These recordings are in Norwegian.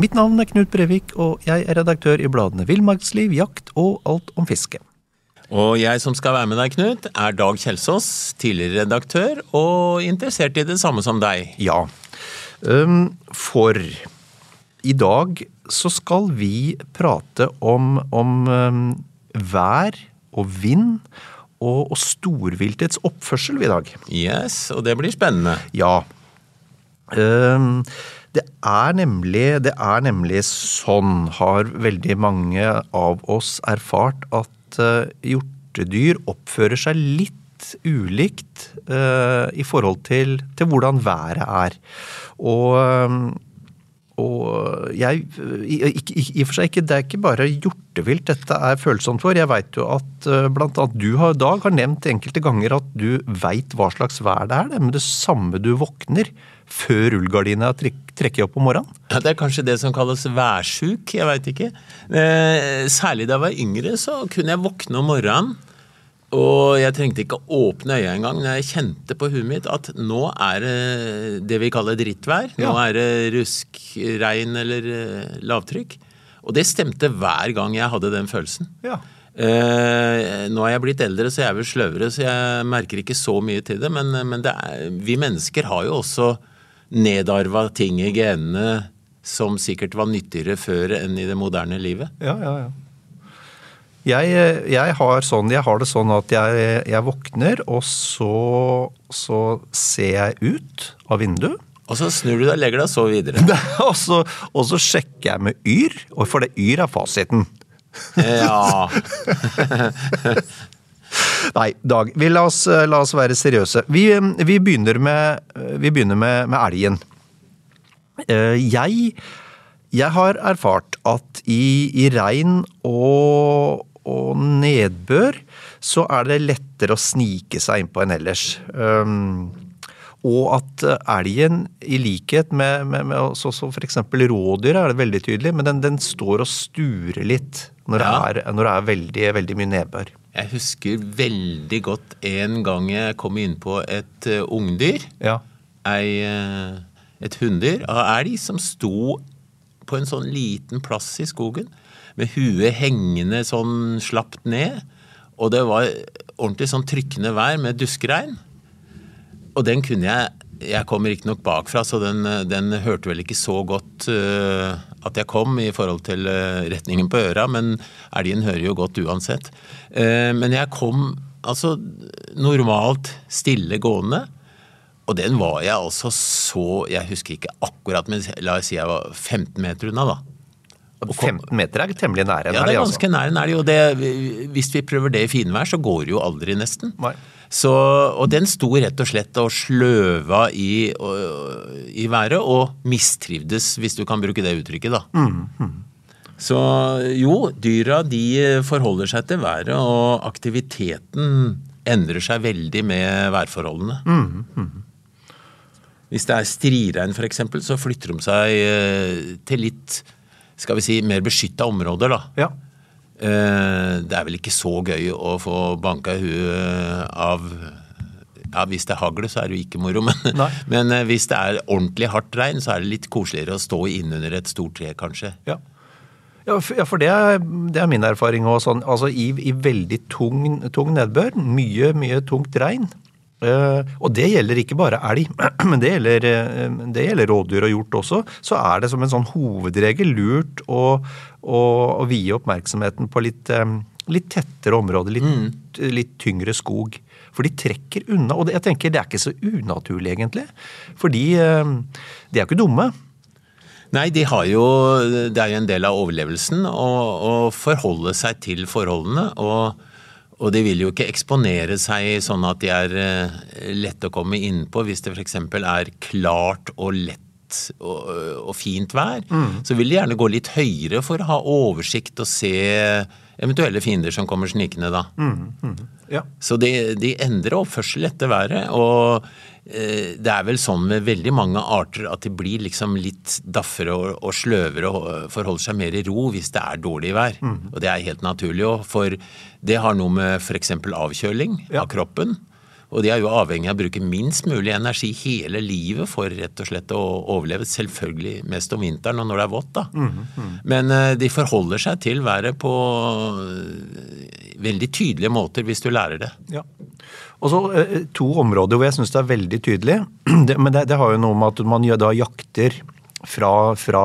Mitt navn er Knut Brevik, og jeg er redaktør i bladene Villmarksliv, Jakt og Alt om fiske. Og jeg som skal være med deg, Knut, er Dag Kjelsås, tidligere redaktør og interessert i det samme som deg. Ja, for i dag så skal vi prate om, om vær og vind og, og storviltets oppførsel i dag. Yes, og det blir spennende. Ja. Øhm, det er, nemlig, det er nemlig sånn, har veldig mange av oss erfart, at uh, hjortedyr oppfører seg litt ulikt uh, i forhold til, til, hvordan været er. Og, um, og jeg i, i, og for seg ikke, Det er ikke bare hjortevilt dette er følsomt for. Jeg veit jo at blant annet du har, Dag har nevnt enkelte ganger at du veit hva slags vær det er. Det men det samme du våkner før rullegardina trekker opp om morgenen? Ja, Det er kanskje det som kalles værsjuk, jeg veit ikke. Eh, særlig da jeg var yngre, så kunne jeg våkne om morgenen. Og jeg trengte ikke å åpne øya engang, men jeg kjente på huet mitt at nå er det det vi kaller drittvær. Nå er det rusk, regn eller eh, lavtrykk. Og det stemte hver gang jeg hadde den følelsen. Ja. Eh, nå er jeg blitt eldre, så jeg er vel sløvere, så jeg merker ikke så mye til det. Men, men det er, vi mennesker har jo også nedarva ting i genene som sikkert var nyttigere før enn i det moderne livet. Ja, ja, ja. Jeg, jeg, har, sånn, jeg har, det sånn at jeg, jeg våkner, og så, så, ser jeg ut av vinduet. Og så snur du deg, legger deg så videre. og, så, og så sjekker jeg med Yr, for det Yr er fasiten. ja. Nei, Dag, vi la, oss, la oss være seriøse. Vi, vi begynner, med, vi begynner med, med, elgen. Eh, jeg, jeg har erfart at i, i regn og, og, nedbør så er det lettere å snike seg innpå enn ellers. Um, og at elgen, i likhet med, med, med f.eks. rådyr, er det veldig tydelig, men den, den står og sturer litt når, ja. det, er, når det er veldig, veldig mye nedbør. Jeg husker veldig godt en gang jeg kom inn på et uh, ungdyr. Ja. Ei, uh, et hunndyr av elg som sto på en sånn liten plass i skogen. Med huet hengende sånn slapt ned. Og det var ordentlig sånn trykkende vær med duskregn. Og den kunne jeg Jeg kom riktignok bakfra, så den, den, hørte vel ikke så godt uh, at jeg kom i forhold til uh, retningen på øra, men elgen hører jo godt uansett. Uh, men jeg kom altså normalt stille gående. Og den var jeg altså så Jeg husker ikke akkurat, men la oss si jeg var 15 meter unna, da. 15 meter er temmelig nære en elg, altså? Ja, det er ganske nær en elg. Og det, hvis vi prøver det i finvær, så går det jo aldri, nesten. Nei. Så, og den sto rett og slett og sløva i, i været, og mistrivdes, hvis du kan bruke det uttrykket, da. Mm, mm. Så jo, dyra de forholder seg til været, og aktiviteten endrer seg veldig med værforholdene. Mm, mm. Hvis det er striregn f.eks., så flytter de seg eh, til litt skal vi si, mer beskytta områder, da. Ja. Eh, det er vel ikke så gøy å få banka i huet av ja, Hvis det er hagl, så er det jo ikke moro, men, men, eh, hvis det er ordentlig hardt regn, så er det litt koseligere å stå innunder et stort tre, kanskje. Ja. Ja, for det er, det er min erfaring òg. Sånn, altså i, i, veldig tung, tung, nedbør, mye, mye tungt regn. Uh, og det gjelder ikke bare elg, men det gjelder, uh, det gjelder, rådyr og hjort også. Så er det som en sånn hovedregel lurt å, å, å vie oppmerksomheten på litt, um, litt tettere områder, litt, litt tyngre skog. For de trekker unna. Og det, jeg tenker det er ikke så unaturlig, egentlig. Fordi eh, de er jo ikke dumme. Nei, de har jo, det er jo en del av overlevelsen å forholde seg til forholdene. Og, og, de vil jo ikke eksponere seg sånn at de er eh, lette å komme innpå hvis det f.eks. er klart og lett og, og fint vær. Mm. Så vil de gjerne gå litt høyere for å ha oversikt og se eventuelle fiender som kommer snikende da. Mm, mm, ja. Så de, de, endrer oppførsel etter været. Og eh, det er vel sånn med veldig mange arter at de blir liksom litt daffere og, og sløvere og forholder seg mer i ro hvis det er dårlig vær. Mm. Og det er helt naturlig òg, for det har noe med f.eks. avkjøling ja. av kroppen og de er jo avhengig av å bruke minst mulig energi hele livet for rett og slett å overleve. Selvfølgelig mest om vinteren og når det er vått, da. Mm, mm. Men uh, de forholder seg til været på uh, veldig tydelige måter hvis du lærer det. Ja. Og så uh, to områder hvor jeg syns det er veldig tydelig. Det, men det, det, har jo noe med at man da jakter fra, fra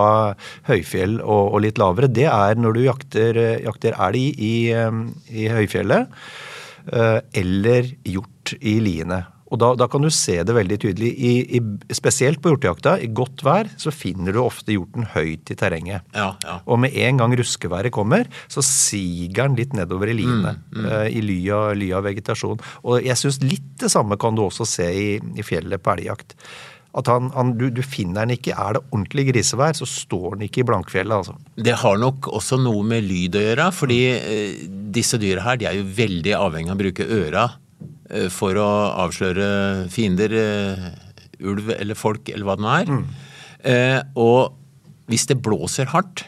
høyfjell og, og, litt lavere. Det er når du jakter, jakter elg i, i, i høyfjellet eller hjort i liene. Og da, da, kan du se det veldig tydelig. I, i, spesielt på hjortejakta, i godt vær, så finner du ofte hjorten høyt i terrenget. Ja, ja. Og med en gang ruskeværet kommer, så siger den litt nedover i liene. Mm, mm. Uh, I ly av, ly av, vegetasjon. Og jeg syns litt det samme kan du også se i, i fjellet på elgjakt. At han, han, du, du, finner den ikke. Er det ordentlig grisevær, så står den ikke i Blankfjellet. altså. Det har nok også noe med lyd å gjøre. fordi mm. disse dyra her de er jo veldig avhengig av å bruke øra Eh, for å avsløre fiender, eh, ulv eller folk eller hva det nå er. Mm. Eh, og hvis det blåser hardt,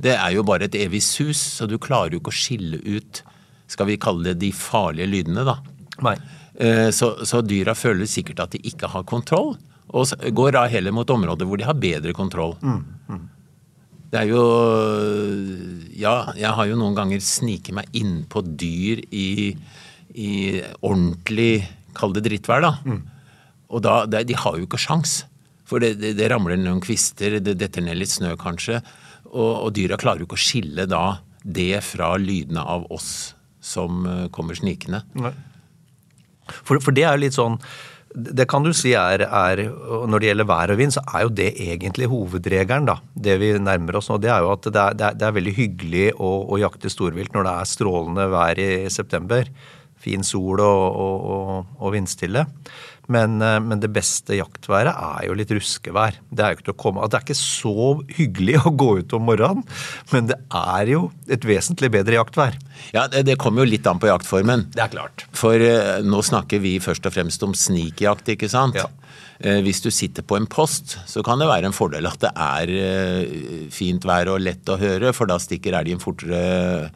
det er jo bare et evig sus, så du klarer jo ikke å skille ut skal vi kalle det de farlige lydene, da. Nei. Så, så dyra føler sikkert at de ikke har kontroll, og går da heller mot områder hvor de har bedre kontroll. Mm. Mm. Det er jo Ja, jeg har jo noen ganger sniket meg innpå dyr i i ordentlig, kall det drittvær, da. Mm. Og da, de har jo ikke sjans. For det, det, det, ramler noen kvister, det detter ned litt snø kanskje. Og, og dyra klarer jo ikke å skille da det fra lydene av oss som uh, kommer snikende. For, for, det er jo litt sånn det kan du si er, er, Når det gjelder vær og vind, så er jo det egentlig hovedregelen. da, Det vi nærmer oss nå. Det er jo at det er, det er, det er veldig hyggelig å, å jakte storvilt når det er strålende vær i september fin sol og, og, og vindstille. Men, eh, men, det beste jaktværet er jo litt ruskevær. Det er jo ikke til å komme Det er ikke så hyggelig å gå ut om morgenen, men det er jo et vesentlig bedre jaktvær. Ja, det, det kommer jo litt an på jaktformen. Det er klart. For eh, nå snakker vi først og fremst om snikjakt, ikke sant? Ja. Eh, hvis du sitter på en post, så kan det være en fordel at det er eh, fint vær og lett å høre, for da stikker elgen fortere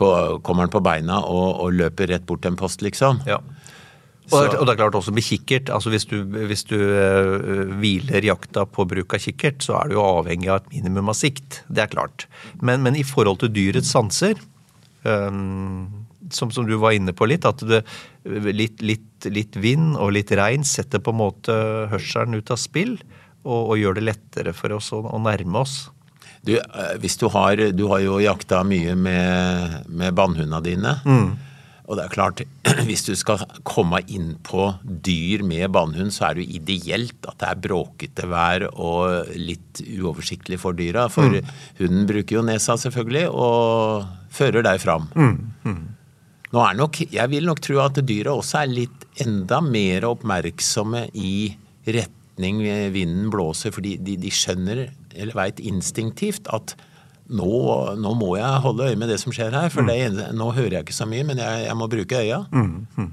på, kommer han på beina og, og, løper rett bort til en post, liksom. Ja. Og, og, det er klart også med kikkert. altså Hvis du, hvis du uh, hviler jakta på bruk av kikkert, så er du jo avhengig av et minimum av sikt. Det er klart. Men, men i forhold til dyrets sanser, um, som, som, du var inne på litt, at det, litt, litt, litt, vind og litt regn setter på en måte hørselen ut av spill og, og gjør det lettere for oss å, å nærme oss. Du, eh, hvis du har Du har jo jakta mye med, med bannhundene dine. Mm. Og det er klart, hvis du skal komme inn på dyr med bannhund, så er det jo ideelt at det er bråkete vær og litt uoversiktlig for dyra. For mm. hunden bruker jo nesa, selvfølgelig, og fører deg fram. Mm. mm. Nå er nok, Jeg vil nok tro at dyra også er litt enda mer oppmerksomme i retning vinden blåser, fordi de, de skjønner eller veit instinktivt at nå, nå, må jeg holde øye med det som skjer her, for mm. det, nå hører jeg ikke så mye, men jeg, jeg må bruke øya. Mm. Mm.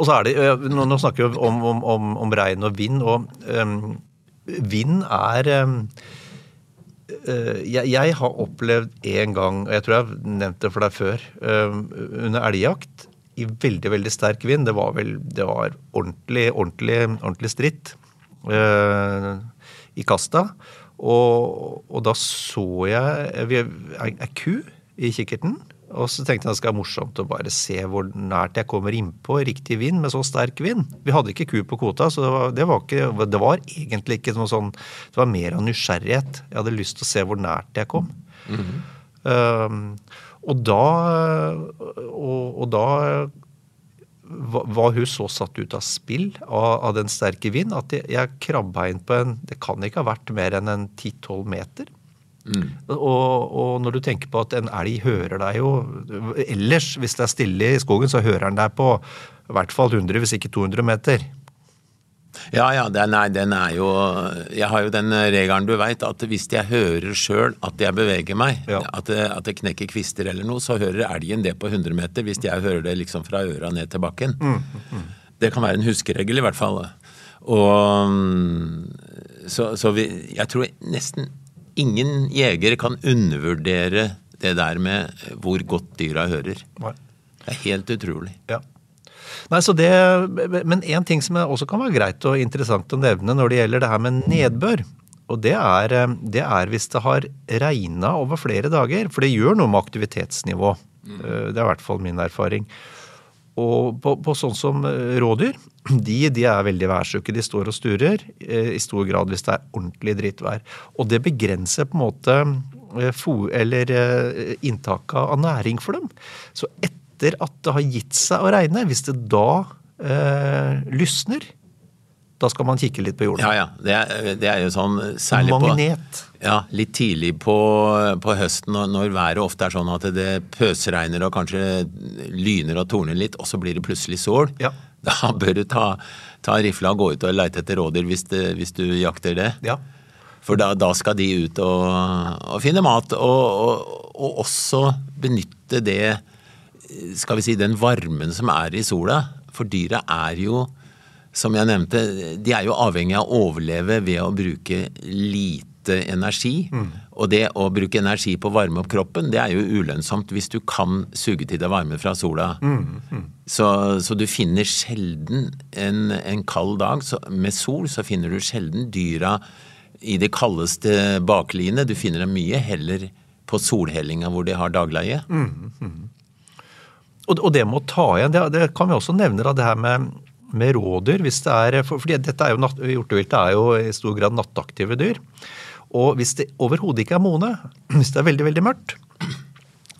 Og så er det, Nå, nå snakker vi om, om, om, om, regn og vind, og um, vind er um, jeg, jeg, har opplevd en gang, og jeg tror jeg har nevnt det for deg før, um, under elgjakt i veldig veldig sterk vind. Det var vel det var ordentlig, ordentlig, ordentlig stritt. Uh, i kasta. Og, og da så jeg ei ku i kikkerten. Og så tenkte jeg det skal være morsomt å bare se hvor nært jeg kommer innpå riktig vind med så sterk vind. Vi hadde ikke ku på kvota, så det var, det var, ikke, det var egentlig ikke noe sånn Det var mer av nysgjerrighet. Jeg hadde lyst til å se hvor nært jeg kom. Mm -hmm. um, Og da, og, og da var hun så satt ut av spill av, av den sterke vind at jeg, jeg krabba inn på en Det kan ikke ha vært mer enn en 10-12 meter. Og, og når du tenker på at en elg hører deg jo Ellers, hvis det er stille i skogen, så hører den deg på i hvert fall 100, hvis ikke 200 meter. Ja, ja, den er, den er jo Jeg har jo den regelen du veit, at hvis jeg hører sjøl at jeg beveger meg, Ja. at, det, at det knekker kvister eller noe, så hører elgen det på 100 meter hvis jeg hører det liksom fra øra ned til bakken. Det kan være en huskeregel, i hvert fall. Og mm, Så, så vi, jeg tror nesten ingen jegere kan undervurdere det der med hvor godt dyra hører. Nei. Det er helt utrolig. Ja. Nei, så det, men en ting som også kan være greit og interessant å nevne når det gjelder det her med nedbør, og det er, eh, det er hvis det har regna over flere dager, for det gjør noe med aktivitetsnivå. Eh, Det er i hvert fall min erfaring. Og på, på sånn som eh, rådyr, de, de er veldig værsjuke. De står og sturer, eh, i stor grad hvis det er ordentlig drittvær. Og det begrenser på en måte eh, eller eh, inntaket av næring for dem. Så etter at det har gitt seg å regne, hvis det da eh, lysner, da skal man kikke litt på jorden. Ja, ja. Det er, det er jo sånn særlig på Magnet. Ja, litt tidlig på, på høsten når, når været ofte er sånn at det pøsregner og kanskje lyner og torner litt, og så blir det plutselig sol. Ja. Da bør du ta, ta rifla og gå ut og leite etter rådyr hvis, det, hvis du jakter det. Ja. For da, da skal de ut og, og finne mat, og, og, og også benytte det skal vi si, den varmen som er i sola. For dyra er jo, som jeg nevnte, de er jo avhengig av å overleve ved å bruke lite energi. Og det å bruke energi på å varme opp kroppen, det er jo ulønnsomt hvis du kan suge til deg varme fra sola. Så, så du finner sjelden en, en kald dag så, med sol, så finner du sjelden dyra i det kaldeste bakliene. Du finner dem mye heller på solhellinga hvor de har dagleie. Og, og det med å ta igjen, det, det kan vi også nevne da, det her med, med rådyr. hvis det er, for, fordi dette er jo, natt- Hjorteviltet er jo i stor grad nattaktive dyr. Og hvis det overhodet ikke er mone, hvis det er veldig veldig mørkt,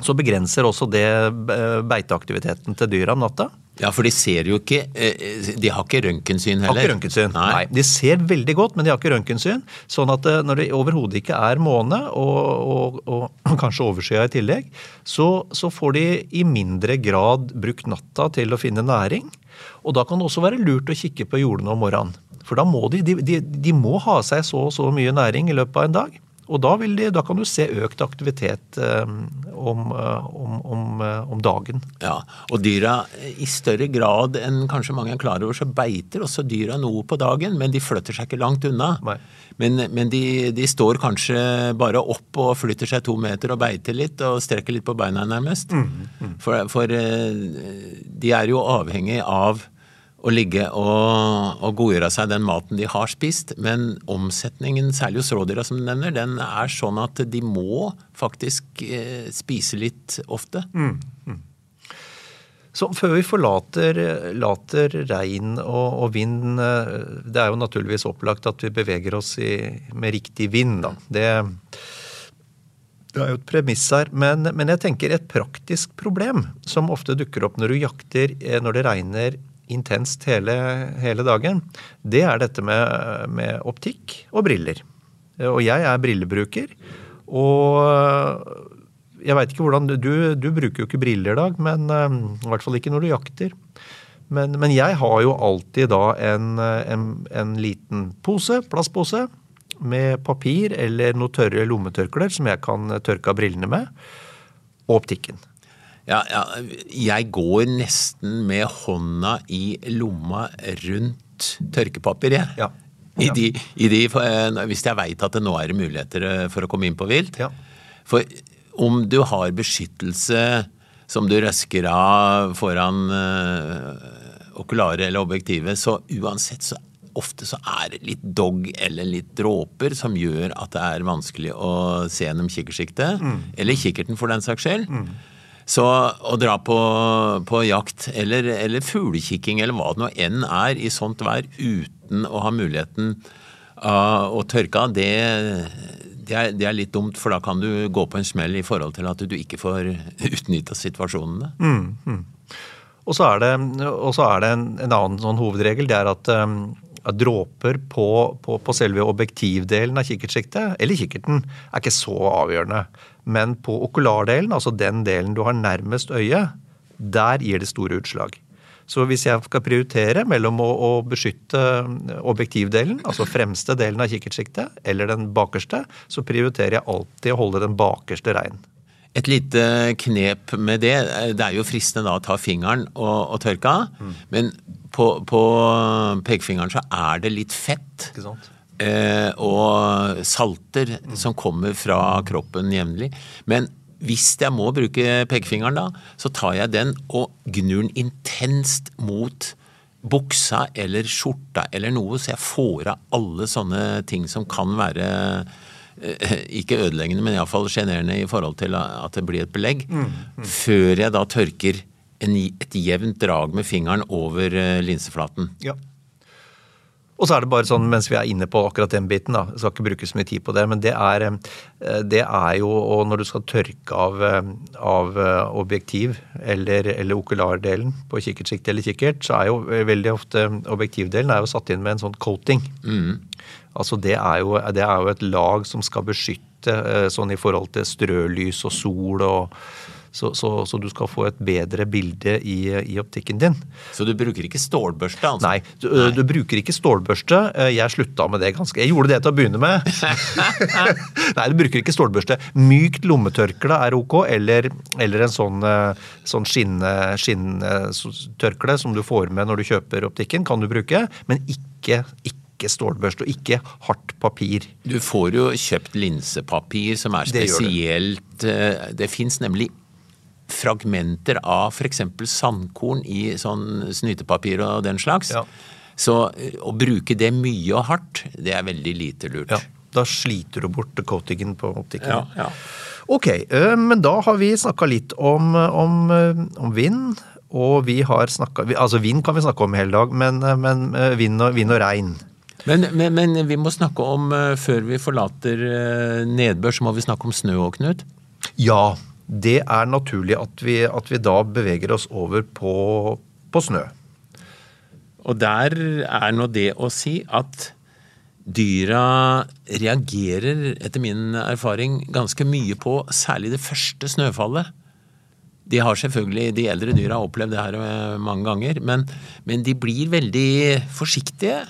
så begrenser også det eh, beiteaktiviteten til dyra om natta. Ja, for de ser jo ikke eh, De har ikke røntgensyn heller. Har ikke røntgensyn. Nei. De ser veldig godt, men de har ikke røntgensyn. Sånn at eh, når det overhodet ikke er måne, og, og, og kanskje overskya i tillegg, så, så får de i mindre grad brukt natta til å finne næring. Og da kan det også være lurt å kikke på jordene om morgenen. For da må de, de, de, de må ha seg så og så mye næring i løpet av en dag. Og da, de, da kan du se økt aktivitet eh, om, eh, om, om, eh, om dagen. Ja, og dyra, i større grad enn kanskje mange er klar over, så beiter også dyra noe på dagen, men de flytter seg ikke langt unna. Nei. Men, men de, de står kanskje bare opp og flytter seg to meter og beiter litt og strekker litt på beina nærmest. For, for eh, de er jo avhengig av å ligge og, og godgjøre seg den maten de har spist, men omsetningen, særlig hos rådyra som du nevner, den er sånn at de må faktisk eh, spise litt ofte. Så før vi forlater later regn og, og vind eh, Det er jo naturligvis opplagt at vi beveger oss i, med riktig vind, da. Det, det er jo et premiss her. Men, men jeg tenker et praktisk problem som ofte dukker opp når du jakter eh, når det regner intenst hele, hele dagen, det er dette med, med optikk og briller. Og jeg er brillebruker. Og jeg veit ikke hvordan du, du bruker jo ikke briller, i Dag, men eh, i hvert fall ikke når du jakter. Men, men jeg har jo alltid da en, en, en liten pose, plastpose, med papir eller noe tørre lommetørklær som jeg kan tørke av brillene med, og optikken. Ja, ja, jeg går nesten med hånda i lomma rundt tørkepapir, jeg. Ja. I de, i de, eh, hvis jeg veit at det nå er muligheter eh, for å komme inn på vilt. Ja. For om du har beskyttelse som du røsker av foran uh, okularet eller objektivet, så uansett så ofte så er det litt dog eller litt dråper som gjør at det er vanskelig å se gjennom kikkertsiktet. Eller kikkerten, for den saks skyld. Så å dra på, på jakt eller, eller fuglekikking eller hva det nå enn er i sånt vær uten å ha muligheten av å tørke av, det, det er, det er litt dumt, for da kan du gå på en smell i forhold til at du ikke får utnytta situasjonene. Og så er det, er det en, en annen sånn hovedregel. Det er at, um, at dråper på, på, på selve objektivdelen av kikkertsiktet, eller kikkerten, er ikke så avgjørende. Men på okulardelen, altså den delen du har nærmest øyet, der gir det store utslag. Så hvis jeg skal prioritere mellom å, å beskytte objektivdelen, altså fremste delen av kikkertsiktet, eller den bakerste, så prioriterer jeg alltid å holde den bakerste rein. Et lite knep med det, det er jo fristende da å ta fingeren og, og tørke av, men på, på pekefingeren så er det litt fett. Ikke sant? Eh, og salter som kommer fra kroppen jevnlig. Men hvis jeg må bruke pekefingeren da, så tar jeg den og gnur den intenst mot buksa eller skjorta eller noe, så jeg får av alle sånne ting som kan være eh, ikke ødeleggende, men iallfall sjenerende i forhold til at det blir et belegg. Før jeg da tørker en, et jevnt drag med fingeren over eh, linseflaten. Ja. Og så er det bare sånn, mens vi er inne på akkurat den biten, da, jeg skal ikke bruke så mye tid på det, men det er, eh, det er jo og når du skal tørke av, eh, av eh, objektiv eller, eller okulardelen på kikkertsikt eller kikkert, så er jo veldig ofte objektivdelen er jo satt inn med en sånn coating. Altså det er, jo, det er jo et lag som skal beskytte sånn i forhold til strølys og sol og så, så, så, du skal få et bedre bilde i, i, optikken din. Så du bruker ikke stålbørste? altså? Nei, du, Nei. du bruker ikke stålbørste. Jeg slutta med det ganske Jeg gjorde det til å begynne med. Nei, du bruker ikke stålbørste. Mykt lommetørkle er ok, eller, eller en sånn, sånn skinntørkle som du får med når du kjøper optikken, kan du bruke, men ikke, ikke stålbørste og ikke hardt papir. Du får jo kjøpt linsepapir som er spesielt Det, det. det fins nemlig fragmenter av f.eks. sandkorn i sånn snytepapir og den slags. Ja. Så å bruke det mye og hardt, det er veldig lite lurt. Ja, Da sliter du bort coatingen på optikken. Ja, ja. Ok, men da har vi snakka litt om, om, om, vind. Og vi har snakka Altså vind kan vi snakke om hele dag, men, men vind, og, vind og regn. Men, men, men, vi må snakke om, før vi forlater nedbør, så må vi snakke om snø og Knut? Ja, det er naturlig at vi, at vi da beveger oss over på, på, snø. Og der er nå det å si at dyra reagerer, etter min erfaring, ganske mye på særlig det første snøfallet. De har selvfølgelig, de eldre dyra har opplevd det her mange ganger, men, men de blir veldig forsiktige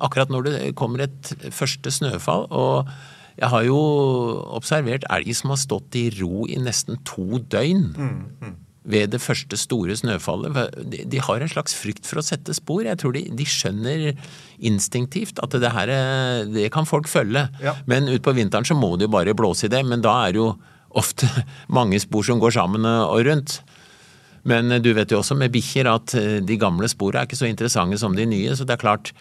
akkurat når det kommer et første snøfall. og jeg har jo observert elg som har stått i ro i nesten to døgn. Mm, mm. Ved det første store snøfallet. De, de, har en slags frykt for å sette spor. Jeg tror de, de skjønner instinktivt at det her det kan folk følge. Ja. Men utpå vinteren så må det jo bare blåse i det. Men da er det jo ofte mange spor som går sammen og rundt. Men du vet jo også med bikkjer at de gamle sporene er ikke så interessante som de nye. Så det er klart,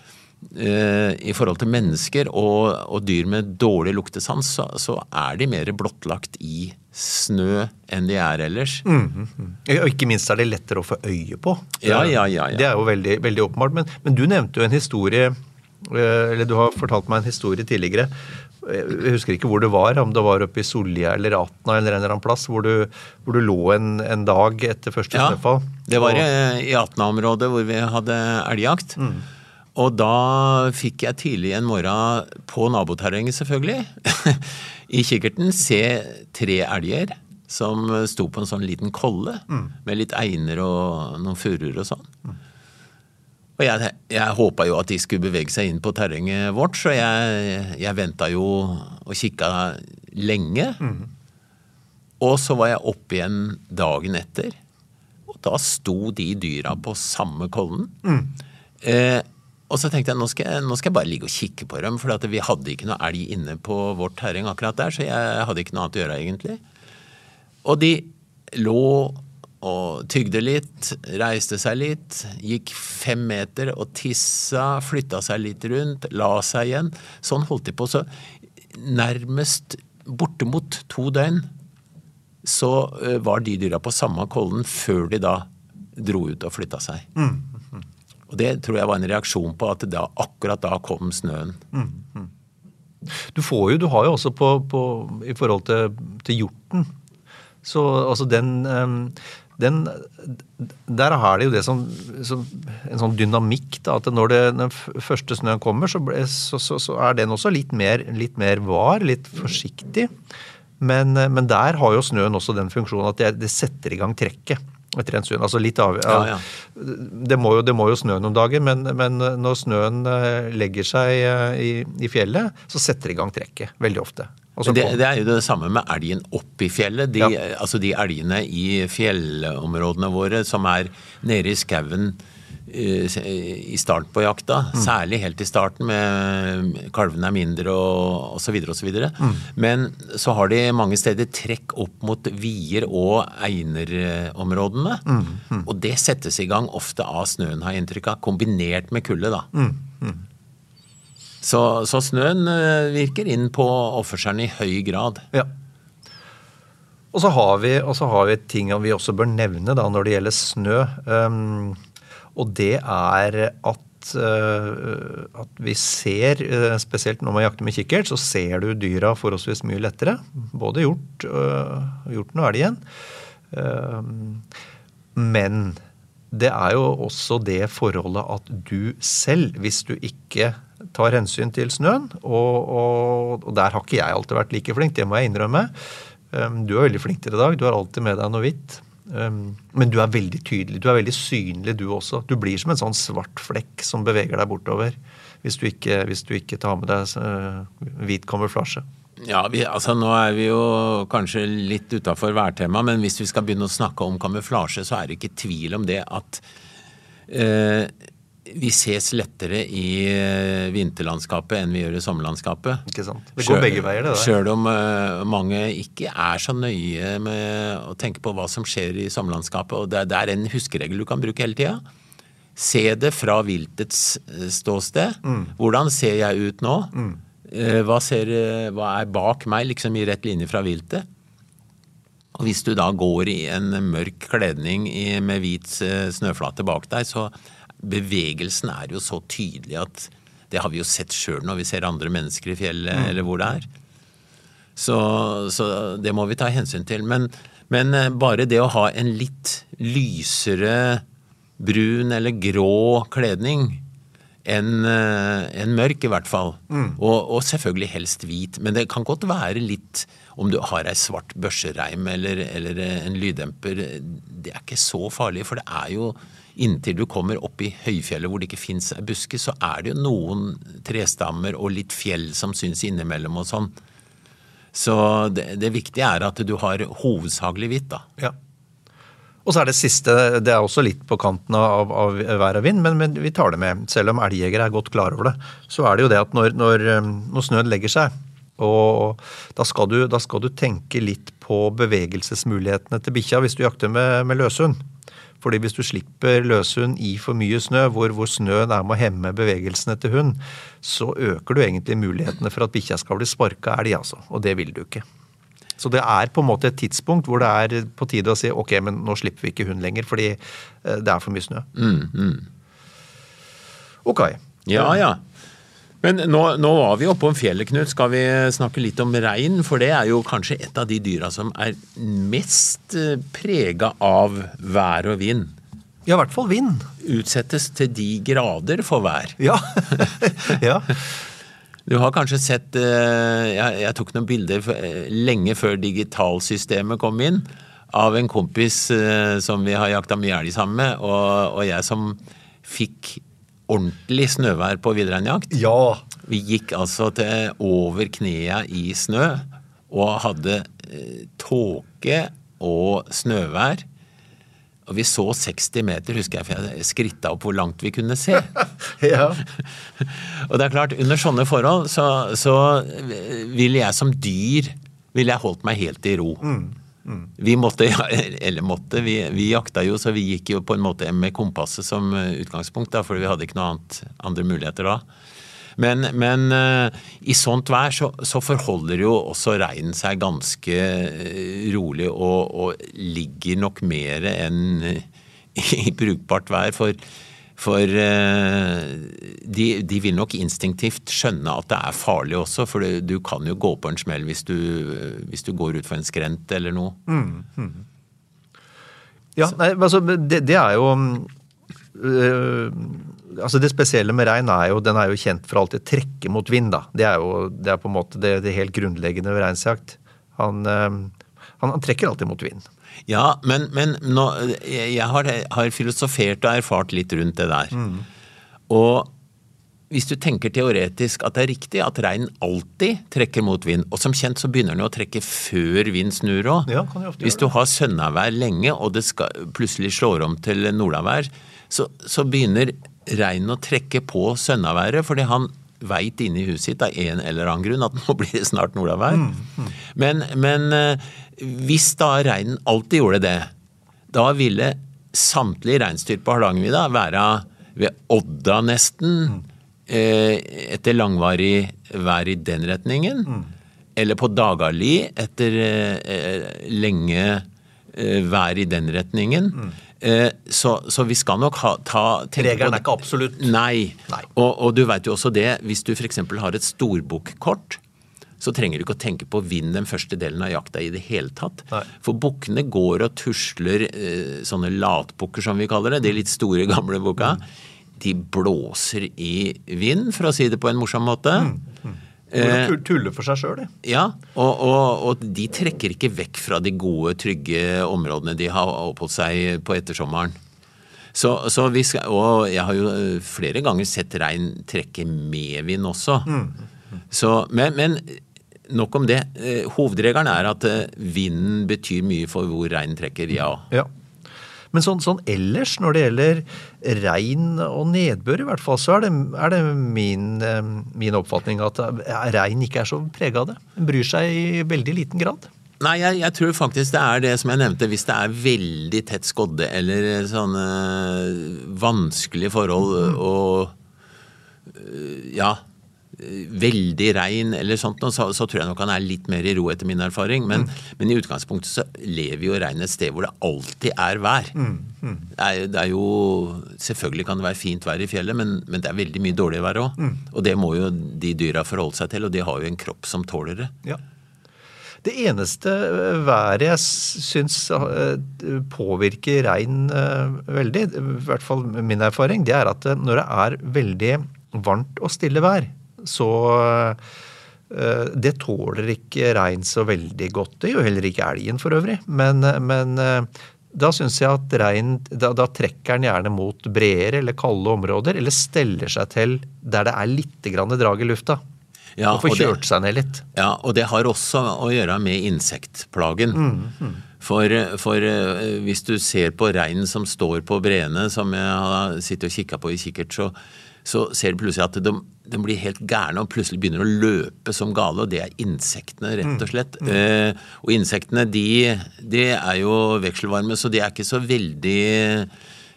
i forhold til mennesker og, og dyr med dårlig luktesans, så, så, er de mer blottlagt i snø enn de er ellers. Mm, mm. Og ikke minst er det lettere å få øye på. Ja, ja, ja, ja. Det er jo veldig, veldig åpenbart. Men, men, du nevnte jo en historie, eller du har fortalt meg en historie tidligere. Jeg husker ikke hvor det var, om det var oppe i Sollia eller Atna eller en eller annen plass, hvor du, hvor du lå en, en, dag etter første ja, snøfall. Det var og, i Atna-området hvor vi hadde elgjakt. Mm. Og da fikk jeg tidlig en morgen, på naboterrenget selvfølgelig, i kikkerten se tre elger som sto på en sånn liten kolle mm. med litt einer og noen furuer og sånn. Mm. Og jeg, jeg håpa jo at de skulle bevege seg inn på terrenget vårt, så jeg, jeg venta jo og kikka lenge. Mm. Og så var jeg oppe igjen dagen etter, og da sto de dyra på samme kollen. Mm. Eh, og så tenkte jeg nå skal jeg, nå skal jeg bare ligge og kikke på dem, for vi hadde ikke noe elg inne på vårt terreng akkurat der, så jeg hadde ikke noe annet å gjøre, egentlig. Og de lå og tygde litt, reiste seg litt, gikk fem meter og tissa, flytta seg litt rundt, la seg igjen. Sånn holdt de på. Så nærmest bortimot to døgn så var de dyra på samme kollen før de da dro ut og flytta seg. Mm. Og det tror jeg var en reaksjon på at da, akkurat da kom snøen. Mm, mm. Du får jo, du har jo også på, på i forhold til, til hjorten Så altså den, um, den Der er det jo det som, som En sånn dynamikk, da. At når det, den første snøen kommer, så, så, så, så, er den også litt mer, litt mer var, litt forsiktig. Men, men, der har jo snøen også den funksjonen at det, det setter i gang trekket etter rent syn. Altså litt av, ja, ja. Det, må jo, det, må jo, snø noen dager, men, men, når snøen eh, legger seg eh, i, i, fjellet, så setter det i gang trekket. Veldig ofte. Det, det, er jo det samme med elgen oppe i fjellet. De, ja. Altså de elgene i fjellområdene våre som er nede i skauen i start på jakta. Mm. Særlig helt i starten, med kalvene er mindre og osv. osv. Mm. Men så har de mange steder trekk opp mot vier og einerområdene. Mm. Mm. Og det settes i gang ofte av snøen, har jeg inntrykk av, kombinert med kulde, da. Mm. Mm. Så, så, snøen eh, virker inn på offerseren i høy grad. Ja. Og så har vi, har vi ting vi også bør nevne da, når det gjelder snø. Um, og det er at, uh, at vi ser, uh, spesielt når man jakter med kikkert, så ser du dyra forholdsvis mye lettere. Både hjort, uh, hjorten og elgen. men det er jo også det forholdet at du selv, hvis du ikke tar hensyn til snøen, og, og, og der har ikke jeg alltid vært like flink, det må jeg innrømme. Du er veldig flink til det i dag. Du har alltid med deg noe hvitt. Um, men du er veldig tydelig. Du er veldig synlig, du også. Du blir som en sånn svart flekk som beveger deg bortover. Hvis du ikke, hvis du ikke tar med deg uh, hvit kamuflasje. Ja, vi, altså Nå er vi jo kanskje litt utafor værtema, men hvis vi skal begynne å snakke om kamuflasje, så er det ikke tvil om det at uh, vi ses lettere i eh, vinterlandskapet enn vi gjør i sommerlandskapet. Ikke sant. Det går begge veier, det der. Sjøl om uh, mange ikke er så nøye med å tenke på hva som skjer i sommerlandskapet. Og det, det er en huskeregel du kan bruke hele tida. Se det fra viltets eh, ståsted. Mm. Hvordan ser jeg ut nå? Mm. Uh, hva, ser, hva, er bak meg, liksom i rett linje fra viltet? Og hvis du da går i en mørk kledning med hvit snøflate bak deg, så bevegelsen er jo så tydelig at det har vi jo sett sjøl når vi ser andre mennesker i fjellet mm. eller hvor det er. Så, så, det må vi ta hensyn til. Men, men, eh, bare det å ha en litt lysere brun eller grå kledning enn eh, en mørk, i hvert fall. Mm. Og, og, selvfølgelig helst hvit. Men det kan godt være litt om du har ei svart børsereim eller, eller en lyddemper. Det er ikke så farlig, for det er jo inntil du kommer opp i høyfjellet hvor det ikke fins busker, buske, så er det jo noen trestammer og litt fjell som syns innimellom og sånn. Så det, det, viktige er at du har hovedsakelig hvitt, da. Ja. Og så er det siste, det er også litt på kanten av, av vær og vind, men, men, vi tar det med. Selv om elgjegere er godt klar over det, så er det jo det at når, når, når snøen legger seg, og da skal, du, da skal, du, tenke litt på bevegelsesmulighetene til bikkja hvis du jakter med, med løshund. Fordi hvis du slipper løshund i for mye snø, hvor, hvor snøen er med å hemme bevegelsene til hund, så øker du egentlig mulighetene for at bikkja skal bli sparka elg, altså. Og det vil du ikke. Så det er på en måte et tidspunkt hvor det er på tide å si ok, men nå slipper vi ikke hund lenger, fordi eh, det er for mye snø. Mm, mm. Ok. Ja, ja. Men nå, nå var vi oppe om fjellet, Knut. Skal vi snakke litt om rein? For det er jo kanskje et av de dyra som er mest eh, prega av vær og vind. Ja, i hvert fall vind. Utsettes til de grader for vær. Ja. ja. Du har kanskje sett eh, Jeg, tok noen bilder eh, lenge før digitalsystemet kom inn, av en kompis som vi har jakta mye elg sammen med, og jeg som fikk ordentlig snøvær på villreinjakt. Ja. Vi gikk altså til over knea i snø og hadde eh, tåke og snøvær. Og vi så 60 meter, husker jeg, for jeg skritta opp hvor langt vi kunne se. ja. og det er klart, under sånne forhold så, så ville jeg som dyr ville jeg holdt meg helt i ro. Mm. Vi måtte, eller måtte, vi, vi, jakta jo, så vi gikk jo på en måte med kompasset som eh, utgangspunkt, da, for vi hadde ikke noe annet, andre muligheter da. Men, men uh, i sånt vær så, så, forholder jo også reinen seg ganske uh, rolig og, og, ligger nok mer enn uh, i brukbart vær. For, For eh, de, de vil nok instinktivt skjønne at det er farlig også, for du, kan jo gå på en smell hvis du, hvis du går utfor en skrent eller noe. Ja, nei, altså, det, det er jo øh, altså Det spesielle med rein er jo den er jo kjent for alltid å trekke mot vind. da. Det er jo det er på en måte det, det helt grunnleggende ved reinsjakt. Han, øh, han, han trekker alltid mot vind. Ja, men, men nå, jeg har, har filosofert og erfart litt rundt det der. Og hvis du tenker teoretisk at det er riktig at regnen alltid trekker mot vind, og som kjent så begynner den å trekke før vind snur òg. Ja, hvis du har sønnavær lenge, og det skal, plutselig slår om til nordavær, så, så begynner regnen å trekke på sønnaværet, fordi han veit inni huset sitt av en eller annen grunn at nå blir det snart nordavær. Men, men eh, hvis da reinen alltid gjorde det, da ville samtlige reinsdyr på Hardangervidda være ved Odda nesten, eh, etter langvarig vær i den retningen, eller på Dagali etter eh, lenge eh, vær i den retningen. Mm. så, så vi skal nok ha, ta Regelen er ikke absolutt. Nei. Nei. Og, og du veit jo også det, hvis du f.eks. har et storbukkort, så trenger du ikke å tenke på å vinne den første delen av jakta i det hele tatt. Nei. For bukkene går og tusler, eh, sånne latbukker som vi kaller det, de litt store, gamle bukka. De blåser i vind, for å si det på en morsom måte. Hvor de tuller for seg sjøl, de. Ja, og, og, og de trekker ikke vekk fra de gode, trygge områdene de har oppholdt seg på ettersommeren. Så, så vi skal, og jeg har jo eh, flere ganger sett rein trekke med vind også. Så, men, men nok om det. Eh, Hovedregelen er at eh, vinden betyr mye for hvor reinen trekker, ja. Ja. Men sånn, sånn ellers, når det gjelder regn og nedbør, i hvert fall, så er det, er det min, eh, min oppfatning at eh, regn ikke er så prega av det. Den bryr seg i veldig liten grad. Nei, jeg, jeg tror faktisk det er det som jeg nevnte. Hvis det er veldig tett skodde eller sånne vanskelige forhold og øh, ja veldig regn eller sånt, så, så tror jeg nok han er litt mer i ro, etter min erfaring. Men, men i utgangspunktet så lever jo reinen et sted hvor det alltid er vær. Det, er, det er jo Selvfølgelig kan det være fint vær i fjellet, men, men det er veldig mye dårlig vær òg. Og det må jo de dyra forholde seg til, og de har jo en kropp som tåler det. Ja. Det eneste eh, været jeg syns eh, påvirker rein eh, veldig, i hvert fall min erfaring, det er at når det er veldig varmt og stille vær, så eh, det tåler ikke rein så veldig godt. Det gjør heller ikke elgen for øvrig. Men, eh, men eh, da syns jeg at rein da, da trekker den gjerne mot bredere eller kalde områder, eller steller seg til der det er litt grann drag i lufta. Ja, og får kjørt seg ned litt. Ja, og det har også å gjøre med insektplagen. For, for eh, hvis du ser på reinen som står på breene, som jeg har sittet og kikka på i kikkert, så, så ser du plutselig at de, de blir helt gærne og plutselig begynner å løpe som gale, og det er insektene, rett og slett. Eh, og insektene, de, de er jo vekselvarme, så de er ikke så veldig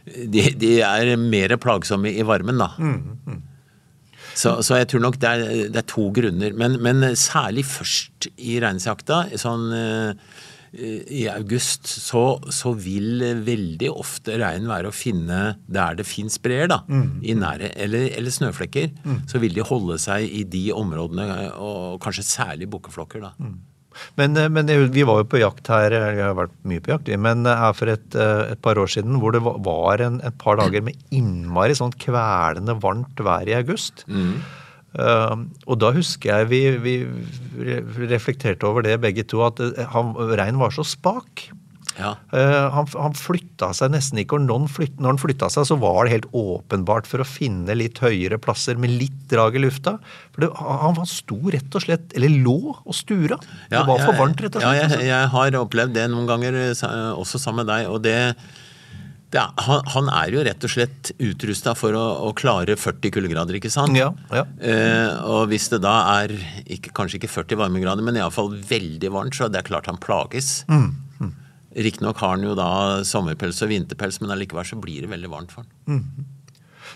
De, de er mer plagsomme i varmen, da. Så, så jeg tror nok det er, det er to grunner. Men, men særlig først i reinsjakta, sånn eh, i august, så, så vil veldig ofte regn være å finne der det fins breer, da. I nære, eller, eller snøflekker. Så vil de holde seg i de områdene, og kanskje særlig bukkeflokker, da. Men, eh, men vi var jo på jakt her, jeg har vært mye på jakt, men eh, her for et, eh, et par år siden hvor det var en, et par dager med innmari sånn kvelende varmt vær i august. Eh, og da husker jeg vi, vi reflekterte over det begge to, at eh, han, Rein var så spak. Ja. Eh, han, han flytta seg nesten ikke, og når han, når han flytta seg, så var det helt åpenbart for å finne litt høyere plasser med litt drag i lufta. For det, han, han sto rett og slett, eller lå og stura. det var for varmt, rett og slett. Ja, altså. jeg, jeg har opplevd det noen ganger, eh, også sammen med deg. Og det er, han, han er jo rett og slett utrusta for å, å klare 40 kuldegrader, ikke sant? Ja, ja. Eh, og hvis det da er ikke, kanskje ikke 40 varmegrader, men iallfall veldig varmt, så det er klart han plages. Mm, Riktignok har han jo da sommerpels og vinterpels, men allikevel så blir det veldig varmt for han.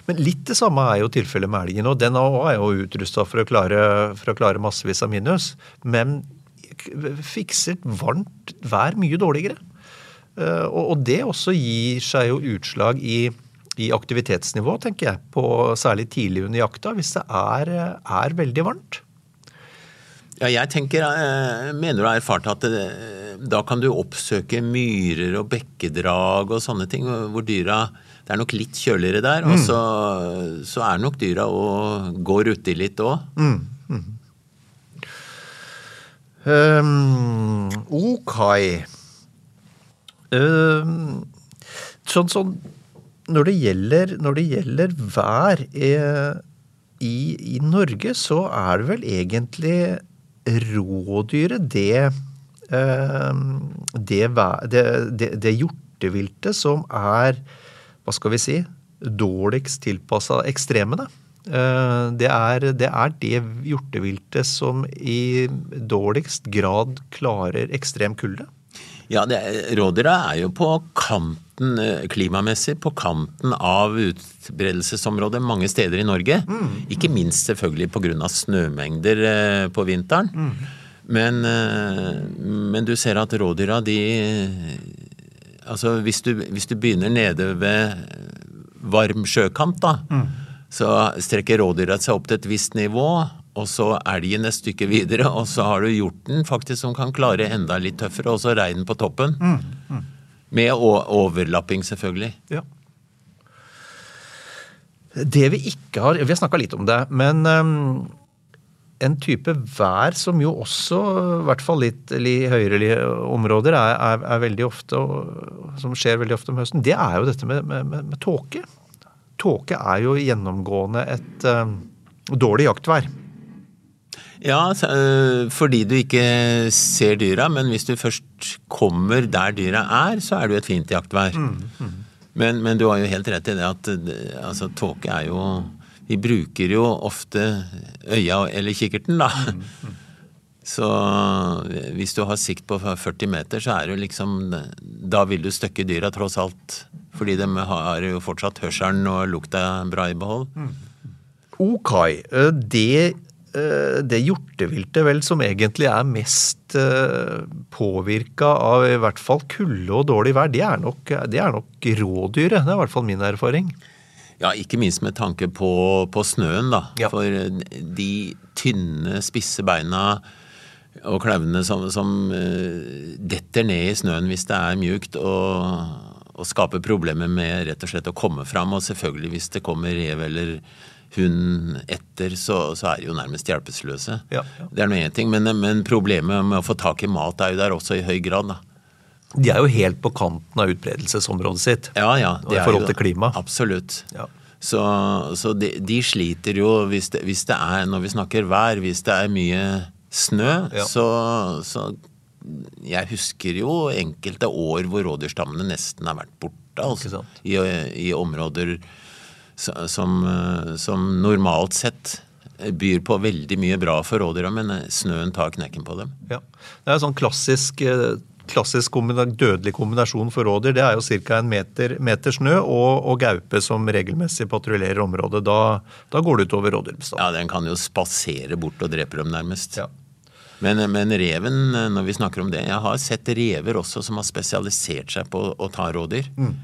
Men litt det samme er jo tilfellet med elgen. Og den er jo utrusta for, å klare- for å klare massevis av minus. Men fikser varmt vær mye dårligere. Eh, Og, det også gir seg jo utslag i i aktivitetsnivå, tenker jeg, på særlig tidlig under jakta, hvis det er, er veldig varmt. Ja, jeg tenker, eh, mener du har erfart at det, da kan du oppsøke myrer og bekkedrag og sånne ting, hvor dyra Det er nok litt kjøligere der, og så, så er nok dyra og går uti litt òg. Um, ok. Um, sånn, sånn når det gjelder, når det gjelder vær eh, i, i, Norge, så er det vel egentlig rådyret det eh, det, det, det, det hjorteviltet som er, hva skal vi si, dårligst tilpassa ekstremene. Eh, det er, det er det hjorteviltet som i dårligst grad klarer ekstrem kulde. Ja, rådyra er jo på kanten eh, klimamessig, på kanten av utbredelsesområdet mange steder i Norge. Mm. Ikke minst selvfølgelig pga. snømengder eh, på vinteren. Mm. Men, men, du ser at rådyra, de Altså hvis du, hvis du begynner nede ved varm sjøkant, da. Mm så strekker rådyra seg opp til et visst nivå, og så elgen et stykke videre, og så har du hjorten faktisk som kan klare enda litt tøffere, og så reinen på toppen. Mm, mm. Med overlapping, selvfølgelig. Ja. Det vi ikke har Vi har snakka litt om det, men um, en type vær som jo også, i hvert fall litt i høyere områder, er, er, er, veldig ofte, og, som skjer veldig ofte om høsten, det er jo dette med, med, med, med tåke tåke er jo gjennomgående et uh, dårlig jaktvær. Ja, eh, fordi du ikke ser dyra, men hvis du først kommer der dyra er, så er det jo et fint jaktvær. Mm, mm. Men, men, du har jo helt rett i det at altså, tåke er jo Vi bruker jo ofte øya eller kikkerten, da. Mm, mm. så hvis du har sikt på 40 meter, så er det jo liksom Da vil du støkke dyra tross alt fordi de har jo fortsatt hørselen og lukta bra i behold. Mm. Ok. Eh, det, eh, det hjorteviltet vel som egentlig er mest eh, påvirka av i hvert fall kulde og dårlig vær, det er nok, det er nok rådyret. Det er i hvert fall min erfaring. Ja, ikke minst med tanke på, på snøen, da. Ja. For de tynne, spisse beina og klauvene som, som detter ned i snøen hvis det er mjukt, og og skaper problemer med rett og slett å komme fram. Og selvfølgelig hvis det kommer rev eller hund etter, så, så er de jo nærmest hjelpeløse. Ja, ja. Det er nå én ting, men, men, problemet med å få tak i mat er jo der også i høy grad. da. De er jo helt på kanten av utbredelsesområdet sitt ja, ja, i forhold til klima. Absolutt. Ja. Så, så de, de, sliter jo hvis det, hvis det, er, når vi snakker vær, hvis det er mye snø, så, så jeg husker jo enkelte år hvor rådyrstammene nesten har vært borte. Altså, i, i, områder som, som, normalt sett byr på veldig mye bra for rådyra, men snøen tar knekken på dem. Ja. Det er en sånn klassisk, klassisk kombina dødelig kombinasjon for rådyr. Det er jo ca. en meter, meter, snø og, og, gaupe som regelmessig patruljerer området. Da, da går det utover rådyrbestanden. Ja, den kan jo spasere bort og drepe dem, nærmest. Ja. Men, men, reven, når vi snakker om det Jeg har sett rever også som har spesialisert seg på å ta rådyr. Mm.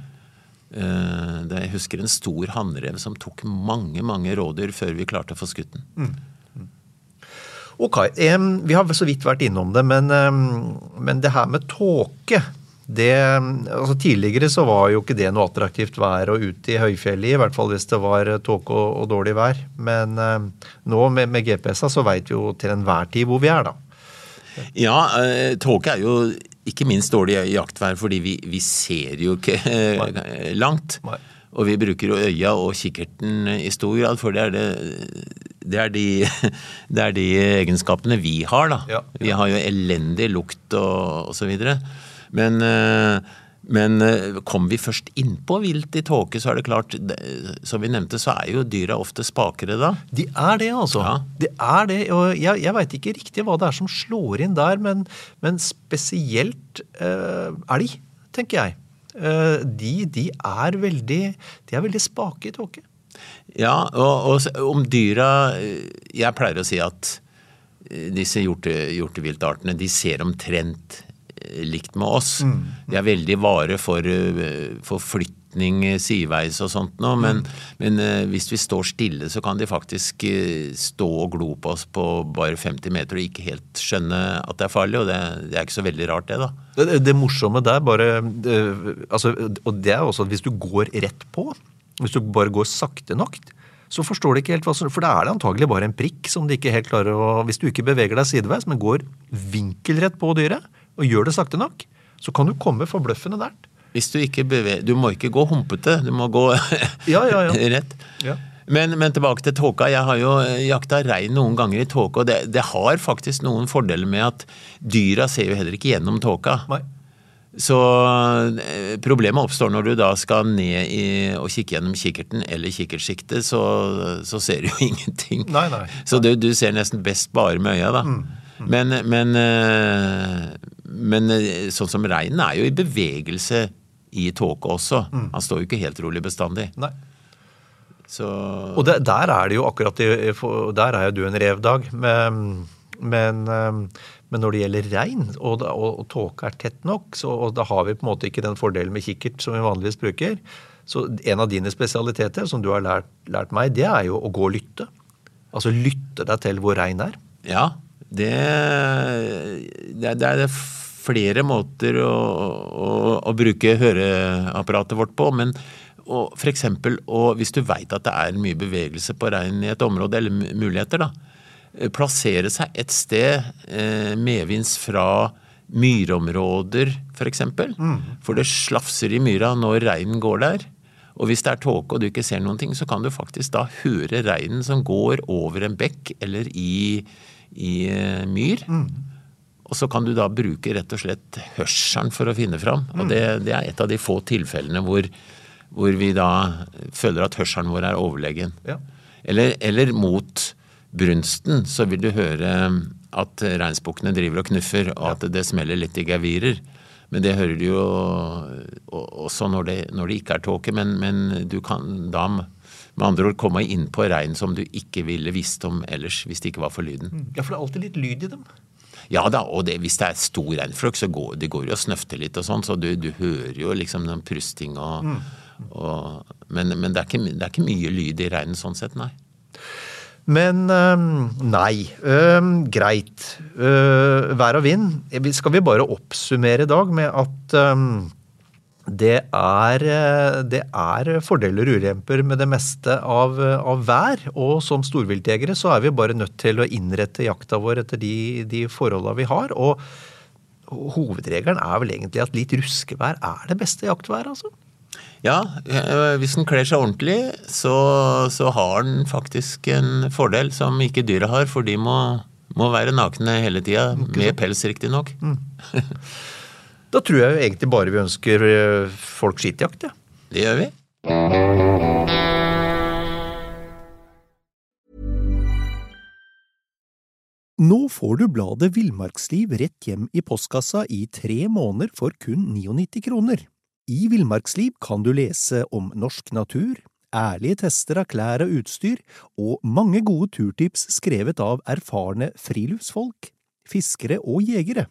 Eh, jeg husker en stor hannrev som tok mange, mange rådyr før vi klarte å få skutt den. Mm. mm. Ok, Vi har så vidt vært innom det, men, men det her med tåke det, altså Tidligere så var jo ikke det noe attraktivt vær å ute i høyfjellet i, hvert fall hvis det var tåke og, og, dårlig vær. Men nå med, med GPS-a så veit vi jo til enhver tid hvor vi er, da. Ja, uh, tåke er jo ikke minst dårlig jaktvær fordi vi, vi ser jo ikke Nei. langt. Nei. Og vi bruker øya og kikkerten i stor grad, for det er, det, det er, de, det er de, egenskapene vi har, da. Ja, ja. Vi har jo elendig lukt og, og så videre. Men, eh, men eh, kom vi først innpå vilt i tåke, så er det klart Som vi nevnte, så er jo dyra ofte spakere da. De er det, altså. Ja. De er det, og Jeg, jeg veit ikke riktig hva det er som slår inn der, men, men spesielt uh, elg, tenker jeg. Uh, de, de, er veldig, de er veldig spake i tåke. Ja, og, og om dyra Jeg pleier å si at disse hjorte, hjorteviltartene de ser omtrent likt med oss. Mm. De er veldig vare for, eh, for, flytten retning eh, sideveis og sånt noe, men, men eh, hvis vi står stille, så kan de faktisk eh, stå og glo på oss på bare 50 meter og ikke helt skjønne at det er farlig, og det, det er ikke så veldig rart, det, da. Det, det morsomme der bare eh, altså, Og det er også at hvis du går rett på, hvis du bare går sakte nok, så forstår de ikke helt hva som For da er det antagelig bare en prikk som de ikke helt klarer å Hvis du ikke beveger deg sideveis, men går vinkelrett på dyret, og gjør det sakte nok, så kan du komme forbløffende nært. Hvis du ikke beveger Du må ikke gå humpete, du må gå Ja, ja, ja. rett. Ja. Men, men tilbake til tåka. Jeg har jo jakta rein noen ganger i tåke, og det, det har faktisk noen fordeler med at dyra ser jo heller ikke gjennom tåka. Nei. Så eh, problemet oppstår når du da skal ned i, og kikke gjennom kikkerten eller kikkertsiktet, så, så ser du jo ingenting. Nei, nei. Så du, du ser nesten best bare med øya, da. Men, men, eh, men eh, sånn som reinen er jo i bevegelse i tåke også. Han står jo ikke helt rolig bestandig. Nei. Så Og det, der er det jo akkurat Der er jo du en revdag. Men, men, eh, men når det gjelder rein, og, og, og tåke er tett nok, så, og da har vi på en måte ikke den fordelen med kikkert som vi vanligvis bruker. Så en av dine spesialiteter, som du har lært, lært meg, det er jo å gå og lytte. Altså lytte deg til hvor rein er. Ja, det, det, er- det er flere måter å, å, å bruke høreapparatet vårt på. Men og for eksempel, og hvis du veit at det er mye bevegelse på reinen i et område, eller muligheter, da. eh, Plassere seg et sted eh, medvinds fra myrområder, for eksempel. For det slafser i myra når reinen går der. Og hvis det er tåke og du ikke ser noen ting, så kan du faktisk da høre reinen som går over en bekk eller i, i eh, myr. Og så kan du da bruke rett og slett hørselen for å finne fram. Og det, det er et av de få tilfellene hvor, hvor vi da føler at hørselen vår er overlegen. Ja. Eller, eller mot brunsten så vil du høre at reinsbukkene driver og knuffer, og at det smeller litt i gevirer. Men det hører du jo også når det, når det ikke er tåke. Men, men du kan da med andre ord komme inn på rein som du ikke ville visst om ellers hvis det ikke var for lyden. ja, for det er alltid litt lyd i dem. Ja da, og det, hvis det er stor reinflokk, så går det går jo og snøfter litt og sånn, så du, du hører jo liksom den prusting og, og Men, men det, er ikke, det er ikke mye lyd i reinen sånn sett, nei. Men øhm, nei. Øhm, greit. Vær og vind. Skal vi bare oppsummere i dag med at øhm, det er, øh, det er fordeler og ulemper med det meste av, av vær. Og som storviltjegere så er vi bare nødt til å innrette jakta vår etter de, de forholda vi har. Og hovedregelen er vel egentlig at litt ruskevær er det beste jaktværet, altså. Ja, eh, hvis den kler seg ordentlig, så, så har den faktisk en fordel som ikke dyra har, for de må, må være nakne hele tida, med pels riktignok. Da tror jeg jo egentlig bare vi ønsker øh, folk skittjakt, ja. Det gjør vi. Nå får du bladet Villmarksliv rett hjem i postkassa i tre måneder for kun 99 kroner. I Villmarksliv kan du lese om norsk natur, ærlige tester av klær og utstyr, og mange gode turtips skrevet av erfarne friluftsfolk, fiskere og jegere.